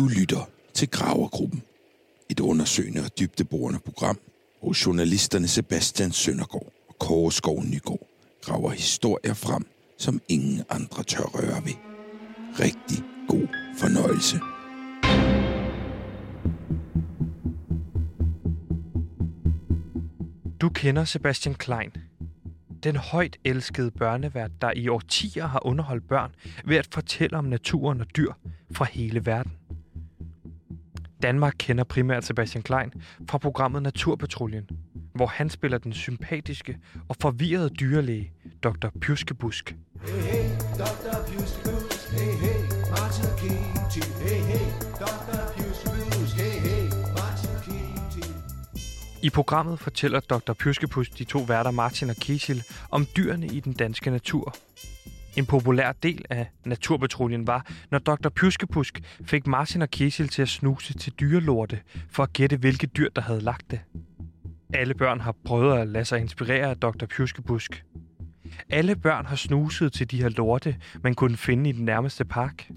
Du lytter til Gravergruppen. Et undersøgende og dybdeborende program, hvor journalisterne Sebastian Søndergaard og Kåre Skov Nygaard graver historier frem, som ingen andre tør røre ved. Rigtig god fornøjelse. Du kender Sebastian Klein. Den højt elskede børnevært, der i årtier har underholdt børn ved at fortælle om naturen og dyr fra hele verden. Danmark kender primært Sebastian Klein fra programmet Naturpatruljen, hvor han spiller den sympatiske og forvirrede dyrlæge, Dr. Pjuskebusk. Hey, hey, Dr. Pjuskebus, hey, hey, Martin Keating, hey, hey, Dr. Pjuskebus, hey, hey, Martin Keating. I programmet fortæller Dr. Pjuskepus de to værter Martin og Kisil om dyrene i den danske natur. En populær del af Naturpatruljen var, når Dr. Pjuskepusk fik Martin og Kisil til at snuse til dyrelorte for at gætte, hvilke dyr, der havde lagt det. Alle børn har prøvet at lade sig inspirere af Dr. Pjuskepusk. Alle børn har snuset til de her lorte, man kunne finde i den nærmeste park.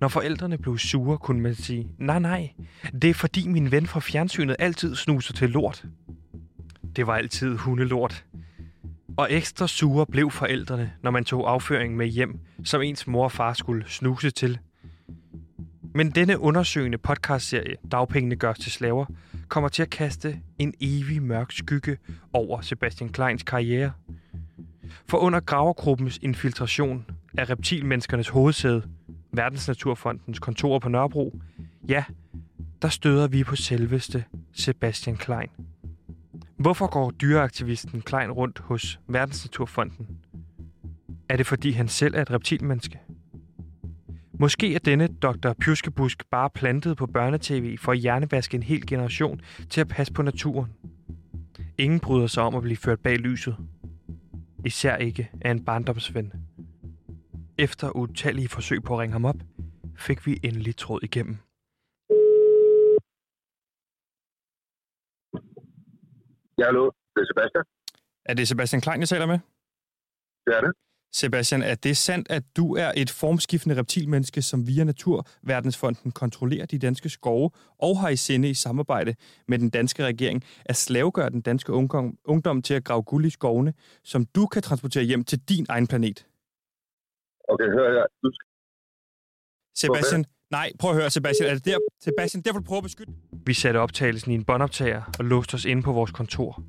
Når forældrene blev sure, kunne man sige, nej nej, det er fordi min ven fra fjernsynet altid snuser til lort. Det var altid hundelort. Og ekstra sure blev forældrene, når man tog afføringen med hjem, som ens mor og far skulle snuse til. Men denne undersøgende podcastserie, Dagpengene gørs til slaver, kommer til at kaste en evig mørk skygge over Sebastian Kleins karriere. For under gravergruppens infiltration af reptilmenneskernes hovedsæde, Verdensnaturfondens kontor på Nørrebro, ja, der støder vi på selveste Sebastian Klein. Hvorfor går dyreaktivisten Klein rundt hos Verdensnaturfonden? Er det fordi han selv er et reptilmenneske? Måske er denne Dr. Pjuskebusk bare plantet på børnetv for at hjernevaske en hel generation til at passe på naturen. Ingen bryder sig om at blive ført bag lyset. Især ikke af en barndomsven. Efter utallige forsøg på at ringe ham op, fik vi endelig tråd igennem. Ja, hallo. Det er Sebastian. Er det Sebastian Klein, jeg taler med? Det er det. Sebastian, er det sandt, at du er et formskiftende reptilmenneske, som via Naturverdensfonden kontrollerer de danske skove og har i sinde i samarbejde med den danske regering at slavegøre den danske ungdom, ungdom til at grave guld i skovene, som du kan transportere hjem til din egen planet? Okay, hør her. Du. Sebastian, nej, prøv at høre, Sebastian. Er det der, Sebastian, derfor prøver at beskytte? Vi satte optagelsen i en båndoptager og låste os inde på vores kontor.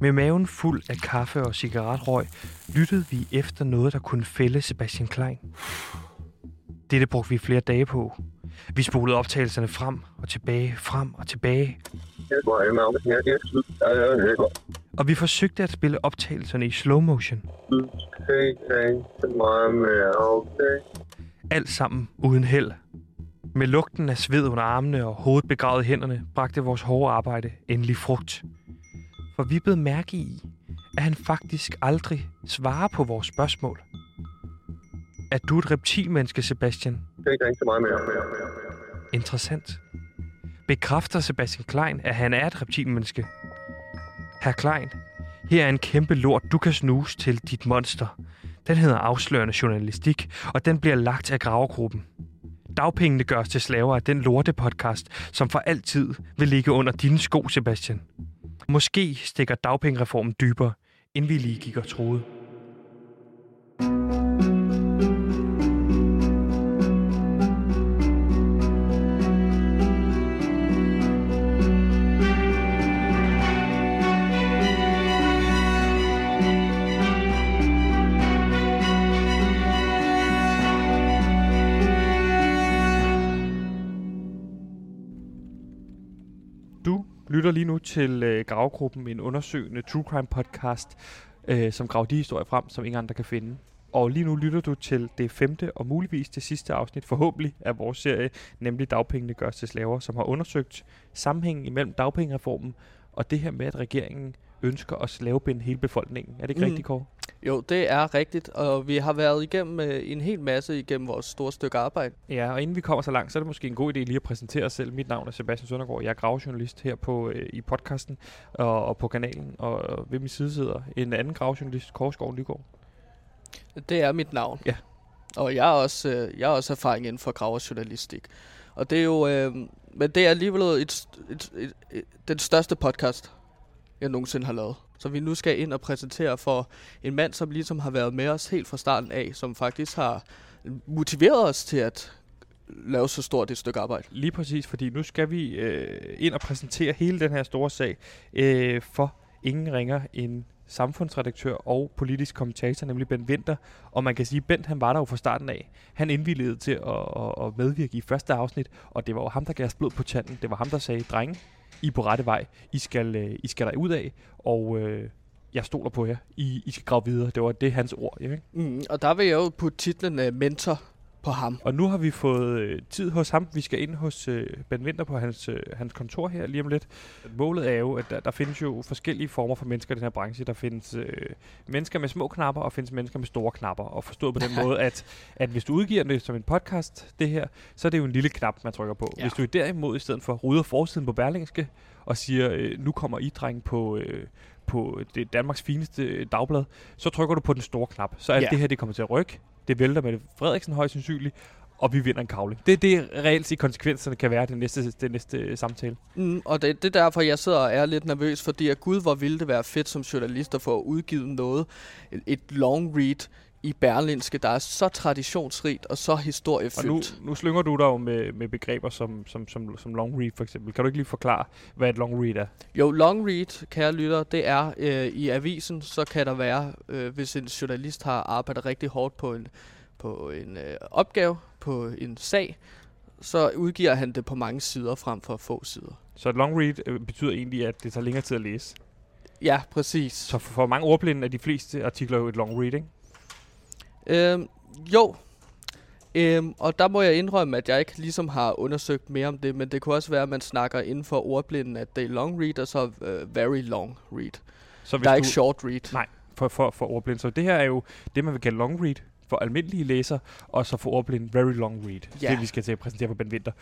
Med maven fuld af kaffe og cigaretrøg, lyttede vi efter noget, der kunne fælde Sebastian Klein. Dette brugte vi flere dage på. Vi spolede optagelserne frem og tilbage, frem og tilbage. Og vi forsøgte at spille optagelserne i slow motion. Alt sammen uden held. Med lugten af sved under armene og hovedet begravet i hænderne, bragte vores hårde arbejde endelig frugt. For vi blev mærke i, at han faktisk aldrig svarer på vores spørgsmål. Er du et reptilmenneske, Sebastian? Du skal ikke så meget mere. Interessant. Bekræfter Sebastian Klein, at han er et reptilmenneske? Herr Klein, her er en kæmpe lort, du kan snuse til dit monster. Den hedder afslørende journalistik, og den bliver lagt af gravegruppen. Dagpengene gørs til slaver af den lorte-podcast, som for altid vil ligge under dine sko, Sebastian. Måske stikker dagpengereformen dybere, end vi lige gik og troede. Lytter lige nu til øh, Gravgruppen, en undersøgende true crime podcast, øh, som graver de historier frem, som ingen andre kan finde. Og lige nu lytter du til det femte og muligvis det sidste afsnit forhåbentlig af vores serie, nemlig Dagpengene gørs til slaver, som har undersøgt sammenhængen imellem dagpengereformen og det her med, at regeringen ønsker at slavebinde hele befolkningen. Er det ikke mm. Rigtigt, Kåre? Jo, det er rigtigt, og vi har været igennem øh, en hel masse igennem vores store stykke arbejde. Ja, og inden vi kommer så langt, så er det måske en god idé lige at præsentere os selv. Mit navn er Sebastian Søndergaard. Jeg er gravjournalist her på, øh, i podcasten og, og på kanalen. Og, og ved min side sidder en anden gravjournalist, Kåre Skov Nygaard. Det er mit navn. Og jeg har også, øh, jeg har også erfaring inden for graverjournalistik. Og det er jo, øh, men det er alligevel et, et, et, et, et, den største podcast, jeg nogensinde har lavet. Så vi nu skal ind og præsentere for en mand, som ligesom har været med os helt fra starten af, som faktisk har motiveret os til at lave så stort et stykke arbejde. Lige præcis, fordi nu skal vi øh, ind og præsentere hele den her store sag øh, for ingen ringer end samfundsredaktør og politisk kommentator, nemlig Bent Winter. Og man kan sige, at Bent han var der jo fra starten af. Han indvilligede til at, at, at medvirke i første afsnit, og det var jo ham, der gav os blod på tanden. Det var ham, der sagde, drenge, I er på rette vej. I skal, øh, I skal der ud af, og øh, jeg stoler på jer. I, I skal grave videre. Det var det hans ord. Ikke? Mm, og der vil jeg jo putte titlen uh, mentor på ham. Og nu har vi fået øh, tid hos ham. Vi skal ind hos øh, Ben Winter på hans, øh, hans kontor her lige om lidt. Målet er jo, at der, der findes jo forskellige former for mennesker i den her branche. Der findes øh, mennesker med små knapper, og findes mennesker med store knapper. Og forstået på den måde, at, at hvis du udgiver det som en podcast, det her, så er det jo en lille knap, man trykker på. Ja. Hvis du derimod i stedet for rydder forsiden på Berlingske og siger, øh, nu kommer I dreng på... Øh, på det Danmarks fineste dagblad, så trykker du på den store knap. Så alt Ja. det her, det kommer til at rykke. Det vælter med Frederiksen højst sandsynligt, og vi vinder en kavling. Det er det reelt set konsekvenserne kan være det næste, det næste øh, samtale. Mm, og det, det er derfor, jeg sidder og er lidt nervøs, fordi at gud, hvor ville det være fedt som journalist at få udgivet noget, et long read i Berlinske, der er så traditionsrigt og så Og nu, historiefyldt. nu slynger du dig jo med, med begreber som, som, som, som long read for eksempel. Kan du ikke lige forklare, hvad et long read er? Jo, long read, kære lytter, det er øh, i avisen, så kan der være, øh, hvis en journalist har arbejdet rigtig hårdt på en, på en øh, opgave, på en sag, så udgiver han det på mange sider frem for få sider. Så et long read øh, betyder egentlig, at det tager længere tid at læse. Ja, præcis. Så for, for mange ordblinde er de fleste artikler jo et long read, ikke? Øhm, jo. Øhm, og der må jeg indrømme, at jeg ikke ligesom har undersøgt mere om det, men det kunne også være, at man snakker inden for ordblinden, at det er long read, og så øh, very long read. Så hvis Der er du, ikke short read. Nej. for, for, for ordblinde. Så det her er jo det, man vil kalde long read for almindelige læsere, og så for ordblinde very long read. Ja. Det vi skal til at præsentere for Ben Winter.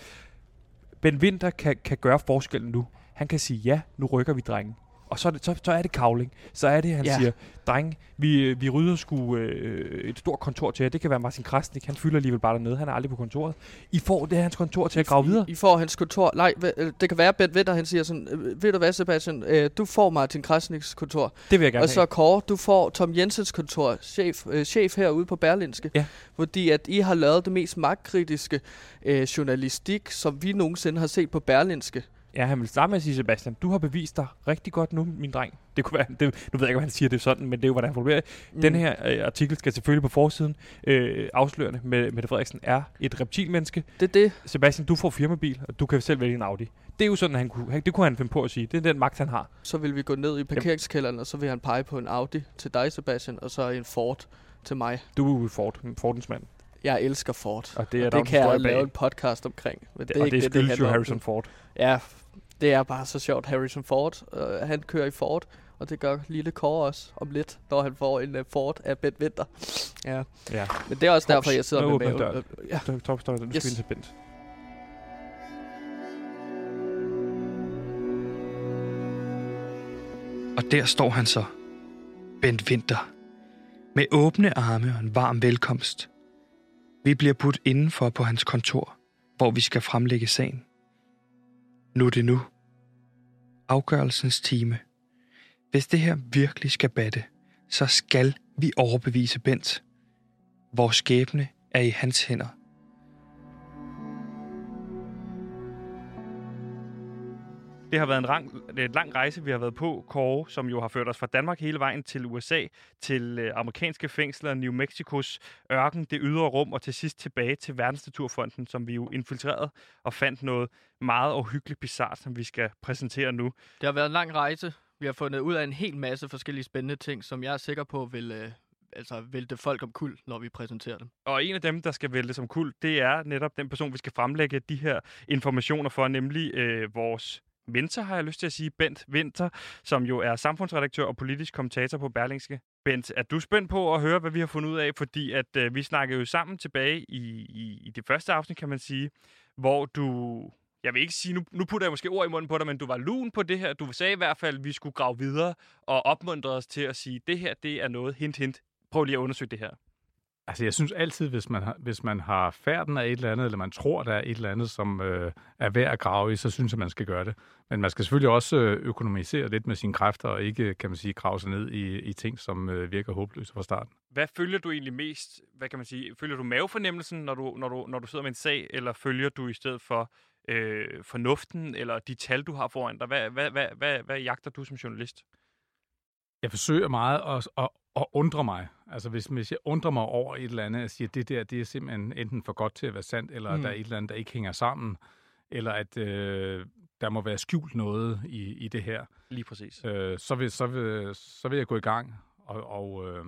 Ben Winter kan, kan gøre forskellen nu. Han kan sige, ja, nu rykker vi drengen. Og så er det, så, så er det kavling. Så er det, han Ja. siger, dreng, vi, øh, vi rydder sgu øh, et stort kontor til jer. Det kan være Martin Krasnik. Han fylder alligevel bare dernede. Han er aldrig på kontoret. I får det hans kontor til at grave videre. I, I får hans kontor. Nej, øh, det kan være, Ben Winter, han siger sådan, øh, ved du hvad, Sebastian, øh, du får Martin Krasniks kontor. Det vil jeg gerne Og så have. Kåre, du får Tom Jensens kontor, chef, øh, chef herude på Berlinske. Ja. Fordi at I har lavet det mest magtkritiske øh, journalistik, som vi nogensinde har set på Berlinske. Ja, han vil starte med at sige, Sebastian, du har bevist dig rigtig godt nu, min dreng. Det kunne være, det, nu ved jeg ikke, om han siger det sådan, men det er jo, hvordan han formulerer det. Mm. Den her øh, artikel skal selvfølgelig på forsiden øh, afslørende med Mette Frederiksen er et reptilmenneske. Det er det. Sebastian, du får firmabil, og du kan selv vælge en Audi. Det er jo sådan, han kunne, han, det kunne han finde på at sige. Det er den magt, han har. Så vil vi gå ned i parkeringskælderen, og så vil han pege på en Audi til dig, Sebastian, og så en Ford til mig. Du er jo Ford, Fordens mand. Jeg elsker Ford. Og det er og det kan jeg lave en podcast omkring. Men Det, det er og ikke det det, skyldes handler jo. Harrison Ford. Ja, det er bare så sjovt. Harrison Ford, øh, han kører i Ford, og det gør lille Kåre også om lidt, når han får en uh, Ford af Ben Winter. Ja, Ja. men det er også Hops, derfor, jeg sidder nu med maven. døren. Øh, Ja. Stop. Nu skal Yes. ind til Bent. Og der står han så, Bent Winter, med åbne arme og en varm velkomst. Vi bliver budt indenfor på hans kontor, hvor vi skal fremlægge sagen. Nu er det nu. Afgørelsens time. Hvis det her virkelig skal batte, så skal vi overbevise Bent. Vores skæbne er i hans hænder. Det har været en lang, en lang rejse, vi har været på, Kåre, som jo har ført os fra Danmark hele vejen til USA, til øh, amerikanske fængsler, New Mexicos ørken, det ydre rum, og til sidst tilbage til Verdensnaturfonden, som vi jo infiltrerede og fandt noget meget uhyggeligt bizart, som vi skal præsentere nu. Det har været en lang rejse. Vi har fundet ud af en hel masse forskellige spændende ting, som jeg er sikker på vil øh, altså vælte folk om kul, når vi præsenterer dem. Og en af dem, der skal vælge som kult, det er netop den person, vi skal fremlægge de her informationer for, nemlig øh, vores Venter, har jeg lyst til at sige, Bent Venter, som jo er samfundsredaktør og politisk kommentator på Berlingske. Bent, er du spændt på at høre, hvad vi har fundet ud af? Fordi at øh, vi snakkede jo sammen tilbage i, i, i det første afsnit, kan man sige, hvor du... Jeg vil ikke sige, nu, nu putter jeg måske ord i munden på dig, men du var lun på det her. Du sagde i hvert fald, at vi skulle grave videre og opmuntre os til at sige, det her, det er noget hint, hint. Prøv lige at undersøge det her. Altså, jeg synes altid, hvis man, har, hvis man har færden af et eller andet, eller man tror, der er et eller andet, som øh, er værd at grave i, så synes jeg, man skal gøre det. Men man skal selvfølgelig også øh, økonomisere lidt med sine kræfter, og ikke, kan man sige, grave sig ned i, i ting, som øh, virker håbløse fra starten. Hvad følger du egentlig mest? Hvad kan man sige? Følger du mavefornemmelsen, når du, når du, når du sidder med en sag, eller følger du i stedet for øh, fornuften, eller de tal, du har foran dig? Hvad, hvad, hvad, hvad, hvad jagter du som journalist? Jeg forsøger meget at, at, at undre mig. Altså, hvis, hvis jeg undrer mig over et eller andet, og siger, at det der, det er simpelthen enten for godt til at være sandt, eller mm. der er et eller andet, der ikke hænger sammen, eller at øh, der må være skjult noget i, i det her, Lige præcis. øh, så, vil, så, vil, så vil jeg gå i gang og, og, øh,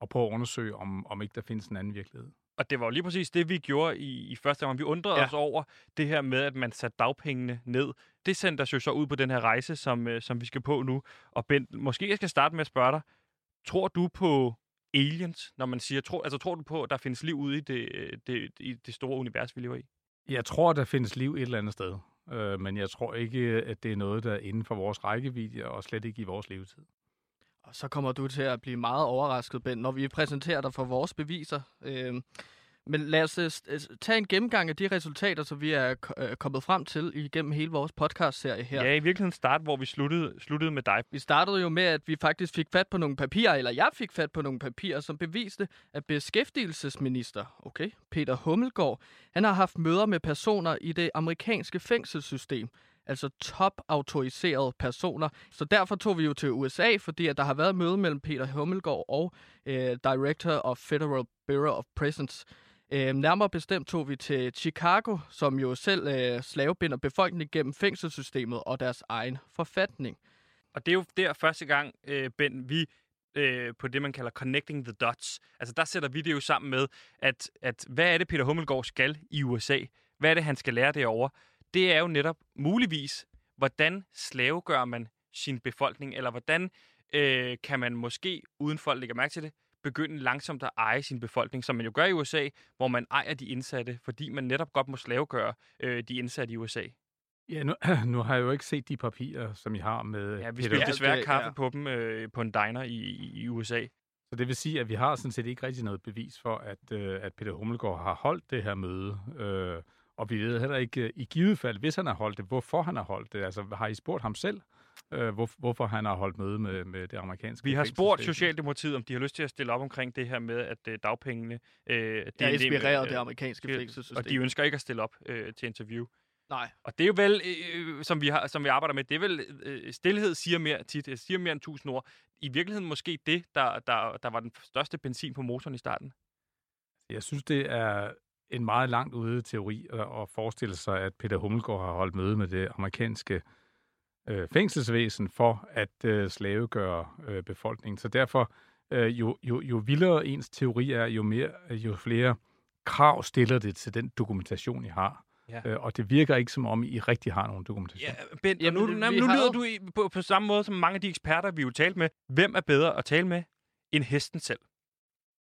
og prøve at undersøge, om, om ikke der findes en anden virkelighed. Og det var jo lige præcis det, vi gjorde i, i første gang. Vi undrede ja. Ja. os over det her med, at man satte dagpengene ned. Det sendte os jo så ud på den her rejse, som, øh, som vi skal på nu. Og Bent, måske jeg skal starte med at spørge dig. Tror du på aliens, når man siger, tror, altså tror du på, at der findes liv ude i det, øh, det, i det store univers, vi lever i? Jeg tror, der findes liv et eller andet sted, øh, men jeg tror ikke, at det er noget, der er inden for vores rækkevidde, og slet ikke i vores levetid. Og så kommer du til at blive meget overrasket, Ben, når vi præsenterer dig for vores beviser. Øh, men lad os øh, øh, tage en gennemgang af de resultater, som vi er øh, kommet frem til igennem hele vores podcast-serie her. Ja, i virkeligheden start, hvor vi sluttede, sluttede med dig. Vi startede jo med, at vi faktisk fik fat på nogle papirer, eller jeg fik fat på nogle papirer, som beviste, at beskæftigelsesminister, okay, Peter Hummelgaard, han har haft møder med personer i det amerikanske fængselssystem, altså top-autoriserede personer. Så derfor tog vi jo til USA, fordi at der har været møde mellem Peter Hummelgaard og øh, Director of Federal Bureau of Prisons. Øh, nærmere bestemt tog vi til Chicago, som jo selv øh, slavebinder befolkningen gennem fængselssystemet og deres egen forfatning. Og det er jo der første gang, øh, Ben, vi øh, på det, man kalder connecting the dots. Altså der sætter vi det jo sammen med, at, at hvad er det, Peter Hummelgaard skal i USA? Hvad er det, han skal lære derovre? Det er jo netop muligvis, hvordan slavegør man sin befolkning, eller hvordan øh, kan man måske, uden folk lægger mærke til det, begynde langsomt at eje sin befolkning, som man jo gør i USA, hvor man ejer de indsatte, fordi man netop godt må slavegøre øh, de indsatte i USA. Ja, nu, nu har jeg jo ikke set de papirer, som I har med Ja, vi Ja, desværre det- kaffe ja. på dem øh, på en diner i, i, i USA. Så det vil sige, at vi har sådan set ikke rigtig noget bevis for, at, øh, at Peter Hummelgaard har holdt det her møde. Øh, og vi ved heller ikke øh, i givet fald, hvis han har holdt det, hvorfor han har holdt det. Altså, har I spurgt ham selv, øh, hvor, hvorfor han har holdt møde med, med det amerikanske Vi har spurgt? Socialdemokratiet, om de har lyst til at stille op omkring det her med, at øh, dagpengene... Øh, Det er inspireret af det øh, amerikanske øh, fængselssystem. Og de ønsker ikke at stille op øh, til interview. Nej. Og det er jo vel, øh, som, vi har, som vi arbejder med, det er vel, øh, stillhed siger mere tit, det siger mere end tusind ord. I virkeligheden måske det, der, der, der var den største benzin på motoren i starten. Jeg synes, det er en meget langt ude teori at, at forestille sig, at Peter Hummelgaard har holdt møde med det amerikanske øh, fængselsvæsen for at øh, slavegøre øh, befolkningen. Så derfor, øh, jo, jo, jo vildere ens teori er, jo, mere, jo flere krav stiller det til den dokumentation, I har. Ja. Øh, og det virker ikke som om, I rigtig har nogen dokumentation. Ja, Ben, Jamen, nu, nu, nu lyder du i, på, på samme måde som mange af de eksperter, vi jo talt med. Hvem er bedre at tale med end hesten selv?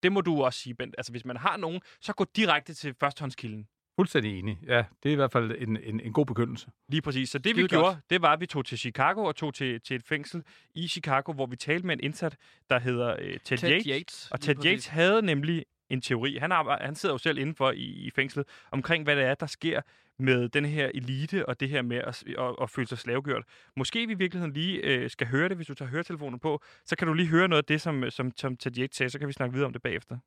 Det må du også sige, Bent. Altså, hvis man har nogen, så gå direkte til førstehåndskilden. Fuldstændig enig. Ja, det er i hvert fald en, en, en god begyndelse. Lige præcis. Så det Skide vi godt. gjorde, det var, at vi tog til Chicago og tog til, til et fængsel i Chicago, hvor vi talte med en indsat, der hedder øh, Ted, Ted Yates. Yates. Og Ted præcis. Yates havde nemlig en teori. Han, arbejder, han sidder jo selv indenfor i, i fængslet omkring, hvad det er, der sker med den her elite og det her med at, at, at føle sig slavegjort. Måske vi i virkeligheden lige øh, skal høre det, hvis du tager høretelefonen på. Så kan du lige høre noget af det, som, som, som Yates sagde, så kan vi snakke videre om det bagefter.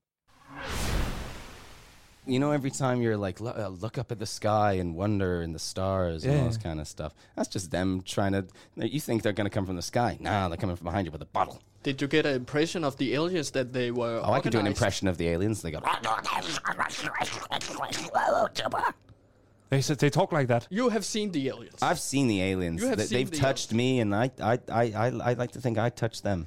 You know, every time you're like, "Lo- uh, look up at the sky and wonder and the stars and all Yeah. this kind of stuff. That's just them trying to. You think they're going to come from the sky? Nah, they're coming from behind you with a bottle. Did you get an impression of the aliens that they were Oh, I could do an organized? impression of the aliens. They go. They said they talk like that. You have seen the aliens. I've seen the aliens. You have They- seen They've the touched me, and I, I, I, I, I like to think I touched them.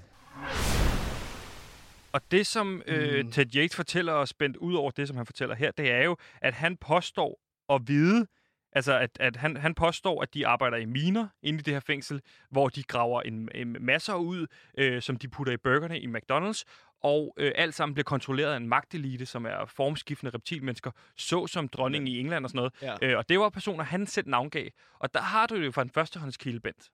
Og det, som øh, Mm. Ted Yates fortæller os, spændt ud over det, som han fortæller her, det er jo, at han påstår at vide, altså at, at han, han påstår, at de arbejder i miner inde i det her fængsel, hvor de graver en, en masser ud, øh, som de putter i burgerne i McDonald's, og øh, alt sammen bliver kontrolleret af en magtelite, som er formskiftende reptilmennesker, så som dronningen i England og sådan noget. Ja. Øh, og det var personer, han selv navngav. Og der har du det jo fra en førstehåndskilde, Bent.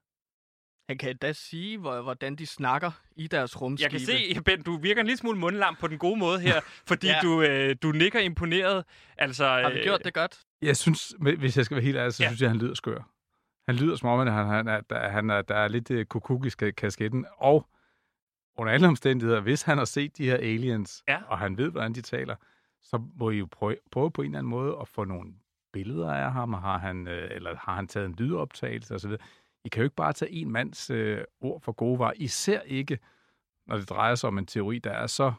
Han kan da sige, hvor, hvordan de snakker i deres rumskibe. Jeg kan se, Ben, du virker en lille smule mundlam på den gode måde her, fordi Ja. du, øh, du nikker imponeret. Altså, Har vi øh, gjort det godt? Jeg synes, hvis jeg skal være helt ærlig, så Ja. ja. synes jeg, han lyder skør. Han lyder som om, at han, han er, der, han er, der er lidt uh, kukuk i kasketten. Og under alle omstændigheder, hvis han har set de her aliens, Ja. og han ved, hvordan de taler, så må I jo prøve, prøve på en eller anden måde at få nogle billeder af ham, og har han, øh, eller har han taget en lydoptagelse osv. I kan jo ikke bare tage en mands øh, ord for gode varer, især ikke, når det drejer sig om en teori, der er så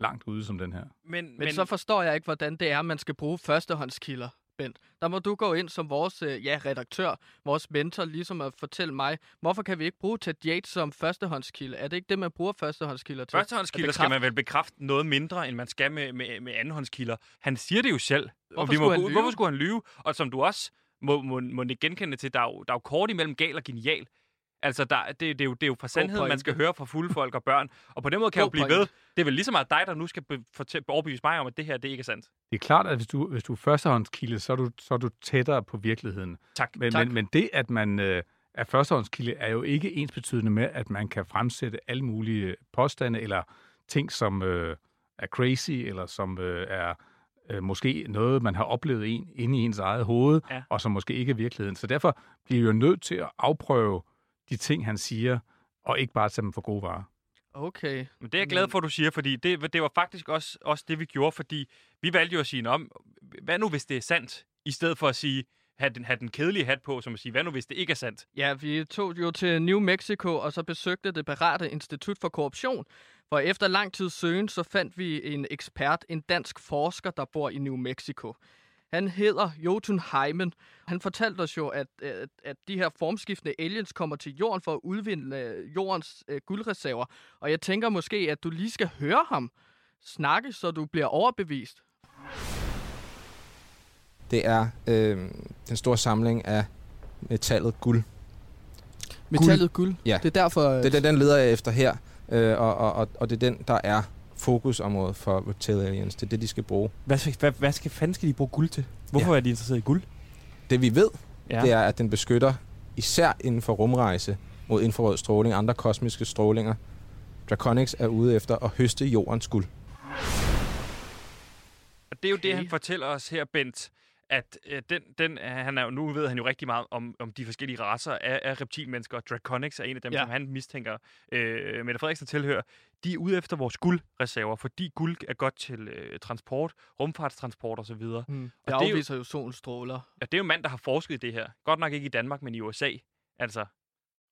langt ude som den her. men, Men, men så forstår jeg ikke, hvordan det er, man skal bruge førstehåndskilder, Bent. Der må du gå ind som vores øh, ja, redaktør, vores mentor, ligesom at fortælle mig, hvorfor kan vi ikke bruge Ted Yates som førstehåndskilde? Er det ikke det, man bruger førstehåndskilder til? Førstehåndskilder skal man vel bekræfte noget mindre, end man skal med, med, med andenhåndskilder. Han siger det jo selv. Hvorfor vi må, skulle han lyve? Hvorfor skulle han lyve? Og som du også må, må, må ikke genkende til, der er, jo, der er jo kort imellem gal og genial. Altså, der, det, det, er jo, det er jo fra sandheden, man skal høre fra fulde folk og børn. Og på den måde kan jeg jo blive pointe. ved. Det er vel lige så meget dig, der nu skal fortæ- overbevise mig om, at det her, det ikke er sandt. Det er klart, at hvis du, hvis du er førstehåndskilde, så er du, så er du tættere på virkeligheden. Tak. Men, tak. men, men det, at man øh, er førstehåndskilde, er jo ikke ensbetydende med, at man kan fremsætte alle mulige påstande eller ting, som øh, er crazy, eller som øh, er øh, måske noget, man har oplevet en, inde i ens eget hoved, Ja. og som måske ikke er virkeligheden. Så derfor bliver vi jo nødt til at afprøve de ting, han siger, og ikke bare tage dem for gode varer. Okay. Men det er jeg glad for, at du siger, fordi det, det var faktisk også, også det, vi gjorde, fordi vi valgte jo at sige, om, hvad nu hvis det er sandt, i stedet for at sige, have den, have den kedelige hat på, som at sige, hvad nu hvis det ikke er sandt? Ja, vi tog jo til New Mexico, og så besøgte det berette Institut for Korruption. For efter lang tid søgen, så fandt vi en ekspert, en dansk forsker, der bor i New Mexico. Han hedder Jotun Heimen. Han fortalte os jo, at, at, at de her formskiftende aliens kommer til jorden for at udvinde øh, jordens øh, guldreserver. Og jeg tænker måske, at du lige skal høre ham snakke, så du bliver overbevist. Det er øh, den store samling af metallet guld. Metallet guld. Ja. Det er derfor... øh, Det er den, den leder jeg efter her, øh, og, og, og, og det er den, der er fokusområdet for Reptile Aliens. Det er det, de skal bruge. Hvad, skal- hvad, hvad skal, fanden skal de bruge guld til? Hvorfor Ja. er de interesseret i guld? Det vi ved, Ja. det er, at den beskytter især inden for rumrejse mod infrarød stråling og andre kosmiske strålinger. Draconics er ude efter at høste jordens guld. Og det er jo okay. det, han fortæller os her, Bent, at øh, den, den, øh, han er nu ved han jo rigtig meget om, om de forskellige raser af, af reptilmennesker. Draconics er en af dem, Ja. som han mistænker øh, Mette Frederiksen tilhører. De er ude efter vores guldreserver, fordi guld er godt til øh, transport, rumfartstransport osv. Og Hmm. Og Det det er jo- afviser jo solens stråler ja, det er jo mand, der har forsket i det her. Godt nok ikke i Danmark, men i USA. Altså,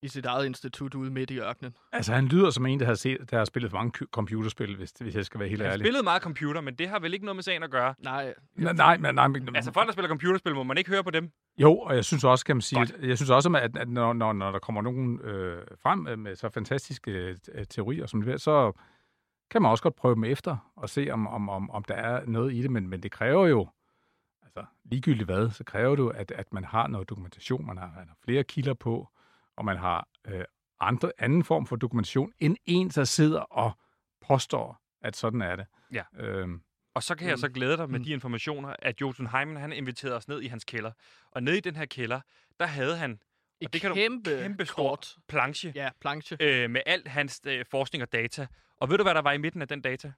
i sit eget institut ude midt i ørkenen. Altså, han lyder som en, der har, set, der har spillet for mange computerspil, hvis, hvis jeg skal være helt han ærlig. spillede meget computer, men det har vel ikke noget med sagen at gøre. Nej, Nej, nej, nej, nej, men- Altså, folk, der spiller computerspil, må man ikke høre på dem. Jo, og jeg synes også, kan man sige, Godt. jeg synes også, at, at når, når, når der kommer nogen øh, frem med så fantastiske øh, teorier som det så kan man også godt prøve dem efter og se, om, om, om, om der er noget i det, men, men det kræver jo, altså ligegyldigt hvad, så kræver det jo, at, at man har noget dokumentation, man har, man har flere kilder på, og man har øh, andre, anden form for dokumentation, end en, der sidder og påstår, at sådan er det. Ja. Øhm, Og så kan jeg så glæde dig med Mm. de informationer, at Jotun Heimen, han inviterede os ned i hans kælder. Og nede i den her kælder, der havde han et Og det kan du- kæmpe, kæmpe stor kort. planche Ja, planche. øh, med alt hans øh, forskning og data. Og ved du, hvad der var i midten af den data?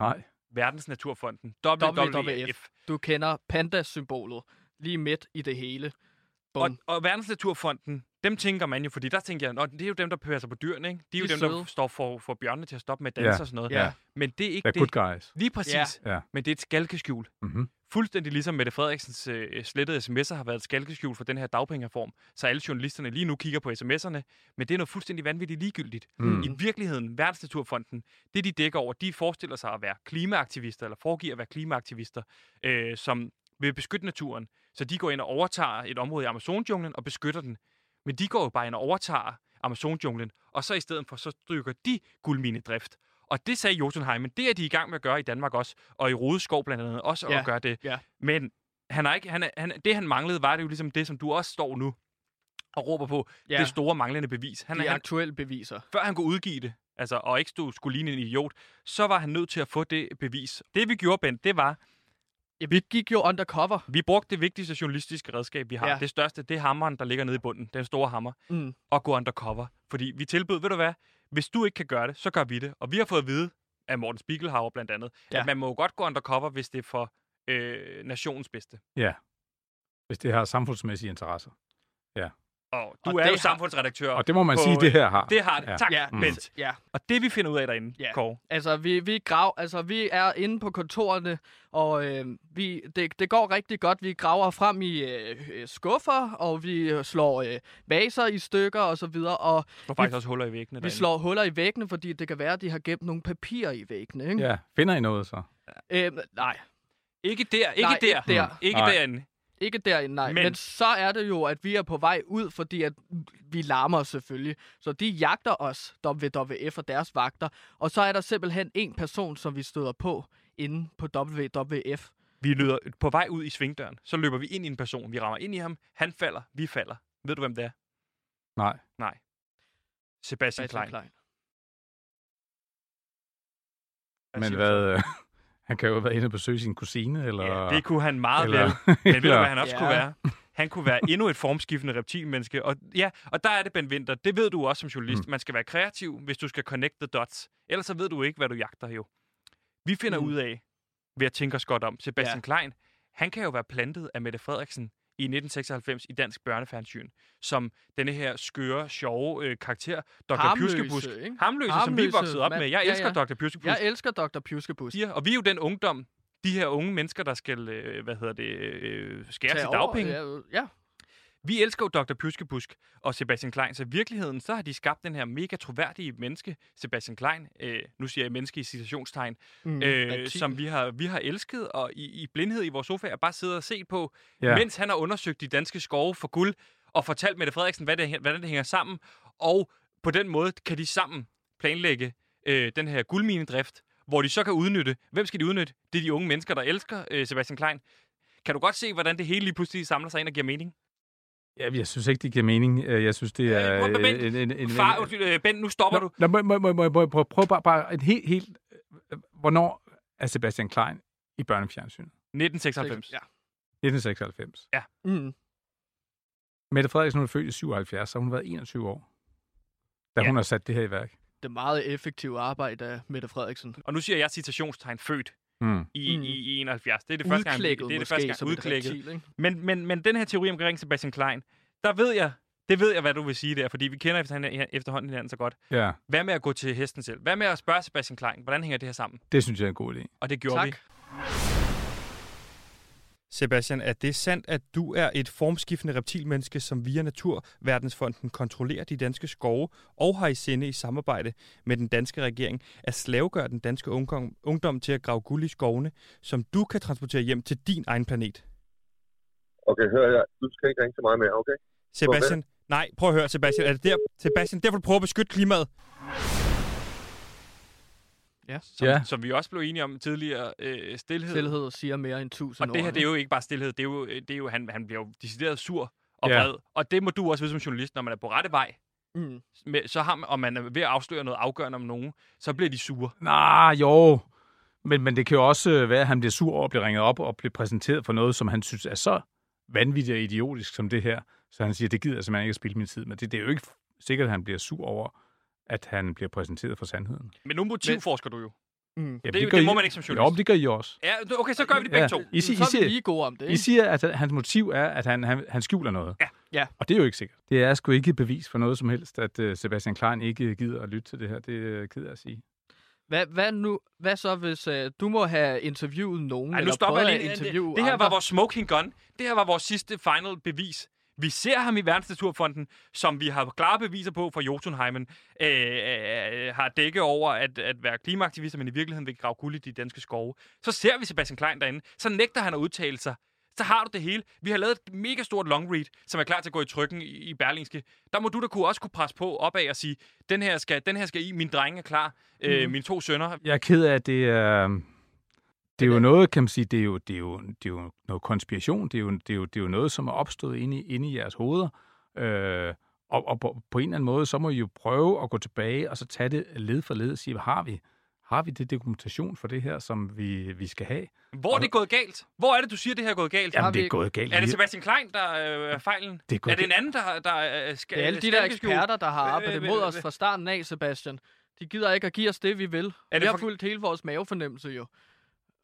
nej. Verdensnaturfonden. WWF. WWF. Du kender panda-symbolet lige midt i det hele. Og, Bum. og Verdensnaturfonden, dem tænker man jo, fordi der tænker jeg, Nå, det er jo dem, der passer på dyrene, ikke? De er jo De er dem, der søde. står for, for bjørnene til at stoppe med at danse Ja. og sådan noget. Ja. Men det er ikke They're det. good guys. Lige præcis. Ja. Men det er et skalkeskjul. Mm-hmm. Fuldstændig ligesom Mette Frederiksens øh, slettede sms'er har været et skalkeskjul for den her dagpengereform, så alle journalisterne lige nu kigger på sms'erne, men det er noget fuldstændig vanvittigt ligegyldigt. Mm. I virkeligheden, Verdensnaturfonden, det de dækker over, de forestiller sig at være klimaaktivister, eller foregiver at være klimaaktivister, øh, som vil beskytte naturen. Så de går ind og overtager et område i Amazonjunglen og beskytter den. Men de går jo bare ind og overtager Amazonjunglen, og så i stedet for, så strykker de guldminedrift. Og det sagde Jotunheimen, det er de i gang med at gøre i Danmark også, og i Rodeskov blandt andet også Ja, at gøre det. ja. Men han har ikke, han, er- han, det, han manglede, var det jo ligesom det, som du også står nu og råber på, Ja. det store manglende bevis. Han, De aktuelle beviser. før han kunne udgive det, altså, og ikke stod, skulle ligne en idiot, så var han nødt til at få det bevis. Det vi gjorde, Bent, det var, Ja, vi gik jo undercover. Vi brugte det vigtigste journalistiske redskab, vi har. Ja. Det største, det er hammeren, der ligger nede i bunden. Den store hammer. Mm. Og gå undercover. Fordi vi tilbød, ved du hvad, hvis du ikke kan gøre det, så gør vi det. Og vi har fået at vide af Morten Spiegelhauer blandt andet, ja. at man må jo godt gå undercover, hvis det er for øh, nationens bedste. Ja. Hvis det har samfundsmæssige interesser. Ja. Og du Og er jo har- samfundsredaktør. Og det må man på, sige, det øh, her har. Det har det. Ja. Tak, Ja. ja. Bent. Ja, Og det vi finder ud af derinde, Ja. Kåre, altså vi, vi, grav, altså vi er inde på kontorerne, og øh, vi, det, det går rigtig godt. Vi graver frem i øh, øh, skuffer, og vi øh, slår øh, vaser i stykker og så videre, og er faktisk også huller i væggene vi derinde. slår huller i væggene, fordi det kan være, at de har gemt nogle papirer i væggene. Ikke? Ja. Finder I noget så? Øh, nej, Ikke der, ikke Nej, der. ikke der. Ikke Nej. derinde. Ikke derinde, nej. Men, Men- så er det jo, at vi er på vej ud, fordi at vi larmer selvfølgelig. Så de jagter os, WWF og deres vagter. Og så er der simpelthen en person, som vi støder på inde på WWF. Vi lyder på vej ud i svingdøren. Så løber vi ind i en person. Vi rammer ind i ham. Han falder. Vi falder. Ved du, hvem det er? Nej. Nej. Sebastian Sebastian Klein. Klein. Men hvad... Han kan jo være inde og besøge sin kusine, eller... Ja, det kunne han meget eller, vel. Men ved du, eller- hvad han også Ja. kunne være? Han kunne være endnu et formskiftende reptilmenneske. Og, ja, og der er det, Ben Winter. Det ved du også som journalist. Mm. Man skal være kreativ, hvis du skal connect the dots. Ellers så ved du ikke, hvad du jagter jo. Vi finder Mm. ud af, ved at tænke os godt om, Sebastian Ja. Klein, han kan jo være plantet af Mette Frederiksen i 1996 i dansk børnefjernsyn, som denne her skøre, sjove øh, karakter, Dr. Harmløse, Pjuskebusk. ikke? Harmløse, som vi voksede op mand. med. Jeg Ja, elsker ja. Dr. Pjuskebusk Jeg elsker Dr. Pjuskebus. siger, og vi er jo den ungdom, de her unge mennesker, der skal, øh, hvad hedder det, øh, skære til dagpenge. Ja, ja. Vi elsker jo Dr. Pyskebusk og Sebastian Klein, så i virkeligheden, så har de skabt den her mega troværdige menneske, Sebastian Klein, øh, nu siger jeg menneske i citationstegn, Mm, øh, som vi har, vi har elsket, og i, i blindhed i vores sofa, og bare sidder og set på, ja. mens han har undersøgt de danske skove for guld, og fortalt Mette Frederiksen, hvad det, hvordan det hænger sammen, og på den måde kan de sammen planlægge øh, den her guldminedrift, hvor de så kan udnytte, hvem skal de udnytte? Det er de unge mennesker, der elsker øh, Sebastian Klein. Kan du godt se, hvordan det hele lige pludselig samler sig ind og giver mening? Ja, jeg synes ikke, det giver mening. Øh, Jeg synes, det er... Øh, prøv, Ben, en, en, en, Far, undskyld, øh, Ben, nu stopper du. Nå, må, må, må, må, må, prøv, prøv bare, bare et helt, helt... øh, Hvornår er Sebastian Klein i børnefjernsynet? 1996. Ja. 1996. Mm. Mette Frederiksen hun er født i 77, så hun har været 21 år, da Ja. hun har sat det her i værk. Det meget effektive arbejde af Mette Frederiksen. Og nu siger jeg citationstegn født Mm. i, Mm. i, i 71. Det er det første gang, Udklækket det er det første gang udklækket. reptil, ikke? Men, men, men den her teori omkring Sebastian Klein, der ved jeg, det ved jeg, hvad du vil sige der, fordi vi kender efterhånden, efterhånden hinanden så godt. Ja, Hvad med at gå til hesten selv? Hvad med at spørge Sebastian Klein, hvordan hænger det her sammen? det synes jeg er en god idé. Og det gjorde Tak. vi. Sebastian, er det sandt, at du er et formskiftende reptilmenneske, som via Naturverdensfonden kontrollerer de danske skove og har i sinde i samarbejde med den danske regering at slavegøre den danske ungdom, ungdom til at grave guld i skovene, som du kan transportere hjem til din egen planet? Okay, hør her. Du skal ikke ringe til mig mere, okay? Sebastian, nej, prøv at høre, Sebastian. Er det der, Sebastian, derfor du prøver at beskytte klimaet? Ja. Som, Ja. som vi også blev enige om tidligere, øh, stillhed. Stilhed siger mere end tusind Og det her, det er jo ikke bare stillhed, det er jo, det er jo han, han bliver jo decideret sur og Ja. vred. Og det må du også vide som journalist, når man er på rette vej, Mm. med, så har man, og man er ved at afsløre noget afgørende om nogen, så bliver de sure. Nej, jo. Men, men det kan jo også øh, være, at han bliver sur over at blive ringet op og blive præsenteret for noget, som han synes er så vanvittigt og idiotisk som det her. Så han siger, det gider jeg simpelthen ikke at spille min tid med. Det, det er jo ikke sikkert, at han bliver sur over, at han bliver præsenteret for sandheden. Men nu motivforsker du jo. Mm. Jamen, det, det, det må man ikke som Jo, journalist. men det gør I også. Ja, okay, så gør vi det begge Ja. to. I, siger, Så I, er vi siger, lige gode om det, I ikke? siger, at hans motiv er, at han, han, han skjuler noget. Ja. Ja. Og det er jo ikke sikkert. Det er sgu ikke bevis for noget som helst, at uh, Sebastian Klein ikke gider at lytte til det her. Det er jeg ked af at sige. Hvad, hvad, nu, hvad så, hvis uh, du må have interviewet nogen, Ej, nu eller stopper jeg at lige. Det, interviewe det her var andre? vores smoking gun. Det her var vores sidste final bevis. Vi ser ham i Verdensnaturfonden, som vi har klare beviser på fra Jotunheimen, øh, øh, har dækket over at, at være klimaaktivister, men i virkeligheden vil grave guld i de danske skove. Så ser vi Sebastian Klein derinde. Så nægter han at udtale sig. Så har du det hele. Vi har lavet et mega stort long read, som er klar til at gå i trykken i, i Berlingske. Der må du da kunne også kunne presse på opad og sige, den her skal, den her skal i, min drenge er klar, øh, Mhm. mine to sønner. Jeg er ked af, at det er... Det er jo noget, kan man sige, det er jo, det er jo, det er jo noget konspiration. Det er jo, det er jo, det er jo noget, som er opstået inde i, inde i jeres hoveder. Øh, og og på, på en eller anden måde, så må I jo prøve at gå tilbage og så tage det led for led og sige, hvad har vi? Har vi det dokumentation for det her, som vi, vi skal have? Hvor er det gået galt? Hvor er det, du siger, det her er gået galt? Jamen, det er gået galt. Er det Sebastian Klein, der øh, er fejlen? Det er er, gået det en anden, der, der øh, skal Det er alle de der eksperter, der har arbejdet mod os fra starten af, Sebastian. De gider ikke at give os det, vi vil. Er vi det har for- fulgt hele vores mavefornemmelse jo.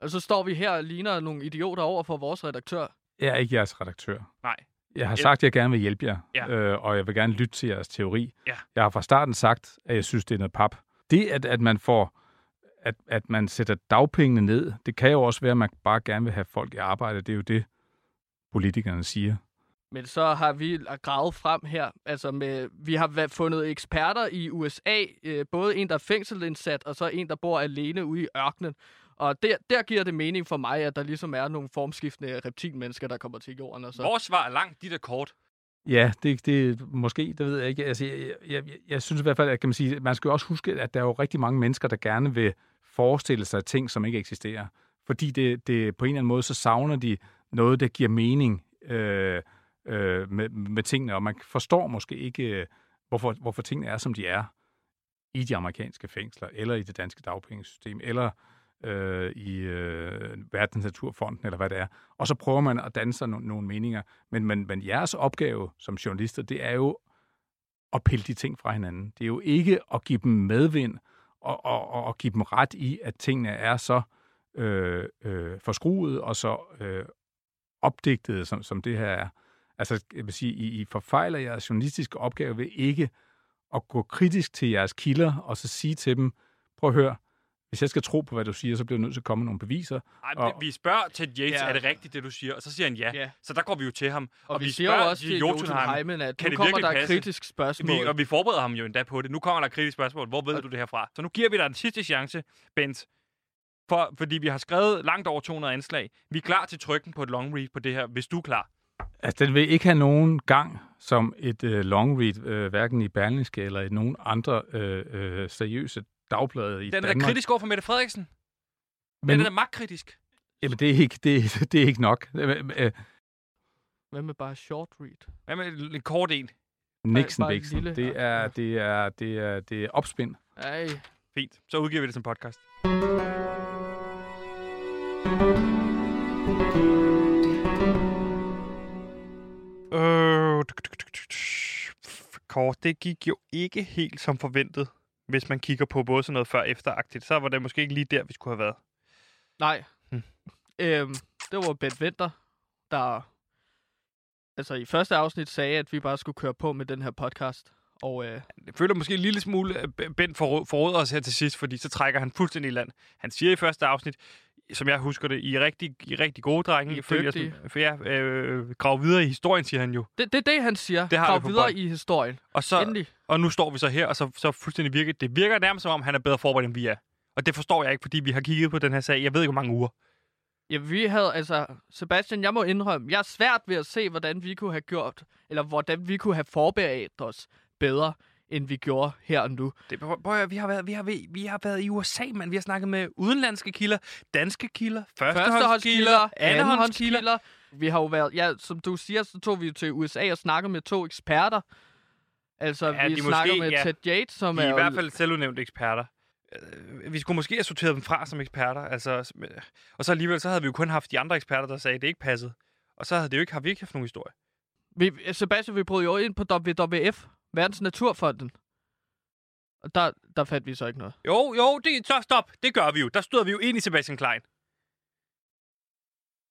Og så står vi her og ligner nogle idioter over for vores redaktør. Jeg er ikke jeres redaktør. Nej. Jeg har sagt, at jeg gerne vil hjælpe jer, Ja. øh, og jeg vil gerne lytte til jeres teori. Ja. Jeg har fra starten sagt, at jeg synes, det er noget pap. Det, at, at man får at, at man sætter dagpengene ned, det kan jo også være, at man bare gerne vil have folk i arbejde. Det er jo det, politikerne siger. Men så har vi gravet frem her. Altså med, vi har fundet eksperter i USA. Øh, både en, der er fængselindsat, og så en, der bor alene ude i ørkenen. Og der, der giver det mening for mig, at der ligesom er nogle formskiftende reptilmennesker, der kommer til jorden. Og så. Vores svar er langt, dit er kort. Ja, det, det måske, det ved jeg ikke. Altså, jeg, jeg, jeg, jeg synes i hvert fald, at kan man sige, man skal jo også huske, at der er jo rigtig mange mennesker, der gerne vil forestille sig ting, som ikke eksisterer. Fordi det, det på en eller anden måde, så savner de noget, der giver mening øh, øh, med, med tingene, og man forstår måske ikke, hvorfor, hvorfor tingene er, som de er i de amerikanske fængsler, eller i det danske dagpengesystem, eller øh, i øh, Verdens Naturfonden, eller hvad det er. Og så prøver man at danne sig no- nogle meninger. Men, men, men jeres opgave som journalister, det er jo at pille de ting fra hinanden. Det er jo ikke at give dem medvind og, og, og, og give dem ret i, at tingene er så øh, øh, forskruet og så øh, opdigtede, som, som det her er. Altså, jeg vil sige, I, I forfejler jeres journalistiske opgave ved ikke at gå kritisk til jeres kilder og så sige til dem, prøv at høre, hvis jeg skal tro på, hvad du siger, så bliver jeg nødt til at komme med nogle beviser. Ej, Og- og... vi spørger til Yates, Ja. er det rigtigt, det du siger? Og så siger han ja. Ja. Så der går vi jo til ham. Og, og vi, vi siger jo også til Jotunheim, at kan nu det kommer virkelig der et passe? kritisk spørgsmål. Vi, og vi forbereder ham jo endda på det. Nu kommer der et kritisk spørgsmål. Hvor ved du det herfra? Så nu giver vi dig en sidste chance, Bent. For, fordi vi har skrevet langt over 200 anslag. Vi er klar til trykken på et long read på det her, hvis du er klar. Altså, den vil ikke have nogen gang som et øh, long read, øh, hverken i Berlingske eller i nogen andre øh, øh, seriøse dagblade i Den er da Danmark. kritisk over for Mette Frederiksen. Men, Den er da magtkritisk. jamen, det er ikke, det, det er ikke nok. Hvad med bare short read? Hvad med en kort en? Nixon, bare Bixen, lille. det er, det er, det er, det er opspind. Ej, Fint. Så udgiver vi det som podcast. Øh, Kort, det gik jo ikke helt som forventet, hvis man kigger på både sådan noget før og efteragtigt. Så var det måske ikke lige der, vi skulle have været. nej. Hmm. Øhm, det var Bent Winter, der altså i første afsnit sagde, at vi bare skulle køre på med den her podcast. Og øh, Jeg føler måske en lille smule, at Bent forrå- forråder os her til sidst, fordi så trækker han fuldstændig i land. Han siger i første afsnit, som jeg husker det, I er rigtig, I er rigtig gode drenge. I er følger sådan- For ja, øh, grav videre i historien, siger han jo. det, det er det, han siger. Det har Grav videre bånd. i historien. Og, så, Endelig. og nu står vi så her, og så, så fuldstændig virker det virker nærmest som om, han er bedre forberedt, end vi er. Og det forstår jeg ikke, fordi vi har kigget på den her sag, jeg ved ikke, hvor mange uger. Ja, vi havde, altså, Sebastian, jeg må indrømme, jeg er svært ved at se, hvordan vi kunne have gjort, eller hvordan vi kunne have forberedt os bedre, end vi gjorde her og nu. Det, prøv, vi, har været, vi, har, været- vi har været i USA, man. Vi har snakket med udenlandske kilder, danske kilder, førstehåndskilder, andenhåndskilder. Vi har jo været, ja, som du siger, så tog vi jo til USA og snakkede med to eksperter. Altså, Ja, vi de snakker måske- med ja. Ted Yates, som De er i hvert fald selvudnævnte eksperter. Øh, Vi skulle måske have sorteret dem fra som eksperter. Altså, og så alligevel, så havde vi jo kun haft de andre eksperter, der sagde, at det ikke passede. Og så havde det jo ikke, har vi ikke haft nogen historie. Vi, Sebastian, vi brød jo ind på WWF, Verdens Naturfonden. Og der, der fandt vi så ikke noget. Jo, jo, det, så stop. Det gør vi jo. Der stod vi jo ind i Sebastian Klein.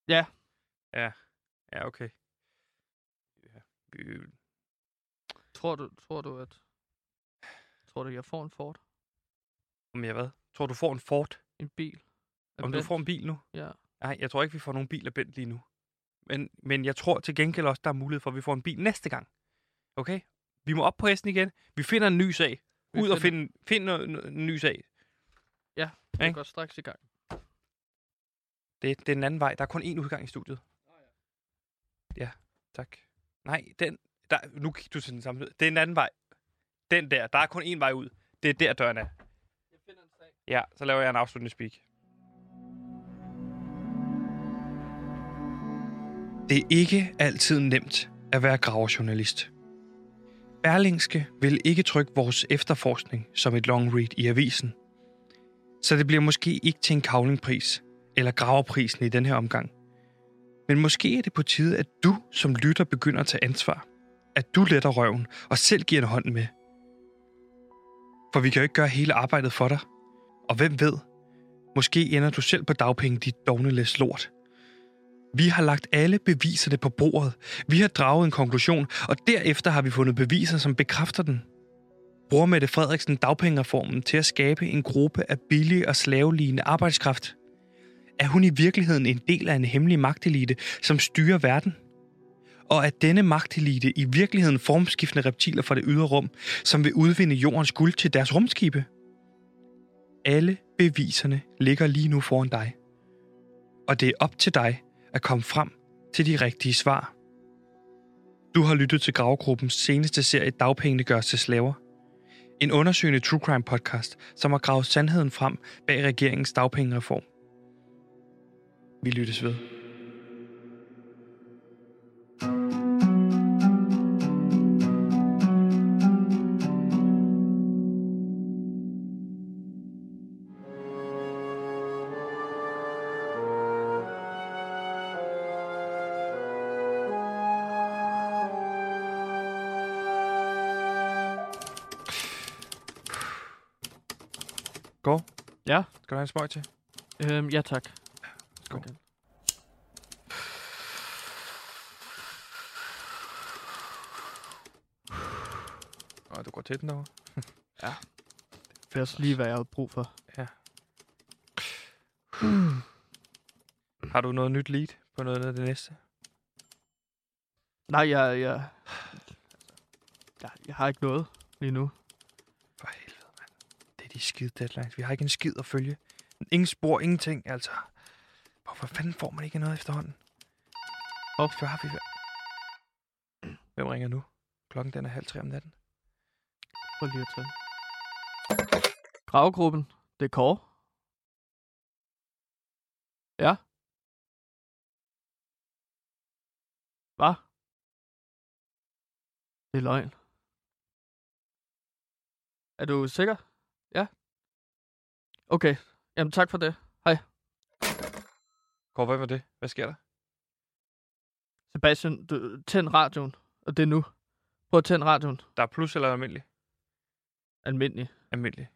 Ja. Ja, ja okay. Ja, Tror du, tror du at... Tror du, jeg får en Ford? om jeg hvad? Tror du får en Ford? En bil? Om du Bent? får en bil nu? Ja. Nej, jeg tror ikke, vi får nogen bil af Bent lige nu. Men, men jeg tror til gengæld også, der er mulighed for, at vi får en bil næste gang. Okay? Vi må op på hesten igen. Vi finder en ny sag. Vi Ud og finder- finde, finde noget, noget, en ny sag. Ja, vi Ikke? går straks i gang. Det, det er den anden vej. Der er kun én udgang i studiet. Ja, tak. Nej, den... Der, nu kigger du til den samme. Det er en anden vej. Den der. Der er kun én vej ud. Det er der, døren er. Ja, så laver jeg en afsluttende speak. Det er ikke altid nemt at være graverjournalist. Berlingske vil ikke trykke vores efterforskning som et long read i avisen. Så det bliver måske ikke til en kavlingpris eller graverprisen i den her omgang. Men måske er det på tide, at du som lytter begynder at tage ansvar. At du letter røven og selv giver en hånd med. For vi kan jo ikke gøre hele arbejdet for dig. Og hvem ved, måske ender du selv på dagpenge, dit dogne læs lort. Vi har lagt alle beviserne på bordet. Vi har draget en konklusion, og derefter har vi fundet beviser, som bekræfter den. Bruger Mette Frederiksen dagpengereformen til at skabe en gruppe af billige og slavelignende arbejdskraft? Er hun i virkeligheden en del af en hemmelig magtelite, som styrer verden? Og er denne magtelite i virkeligheden formskiftende reptiler fra det ydre rum, som vil udvinde jordens guld til deres rumskibe? Alle beviserne ligger lige nu foran dig. Og det er op til dig at komme frem til de rigtige svar. Du har lyttet til Gravgruppens seneste serie Dagpengene gøres til slaver. En undersøgende true crime podcast, som har gravet sandheden frem bag regeringens dagpengereform. Vi lyttes ved. Gå. Ja. Skal du have en smøg til? Øhm, ja, tak. Skål. Okay. Og du går til den derovre. Er også lige, hvad jeg har brug for. Har du noget nyt lead på noget af det næste? Nej, jeg, jeg, jeg, jeg har ikke noget lige nu. For helvede, mand. Det er de skide deadlines. Vi har ikke en skid at følge. Ingen spor, ingenting, altså. Hvorfor fanden får man ikke noget efterhånden? Hvorfor har vi... Hvem ringer nu? Klokken den er halv tre om natten. Prøv lige at tage. Gravgruppen. Det er Kåre. Ja. Hvad? Det er løgn. Er du sikker? Okay. Jamen tak for det. Hej. Kåre, hvad var det? Hvad sker der? Sebastian, du, tænd radioen. Og det er nu. Prøv at tænde radioen. Der er plus eller almindelig? Almindelig. Almindelig.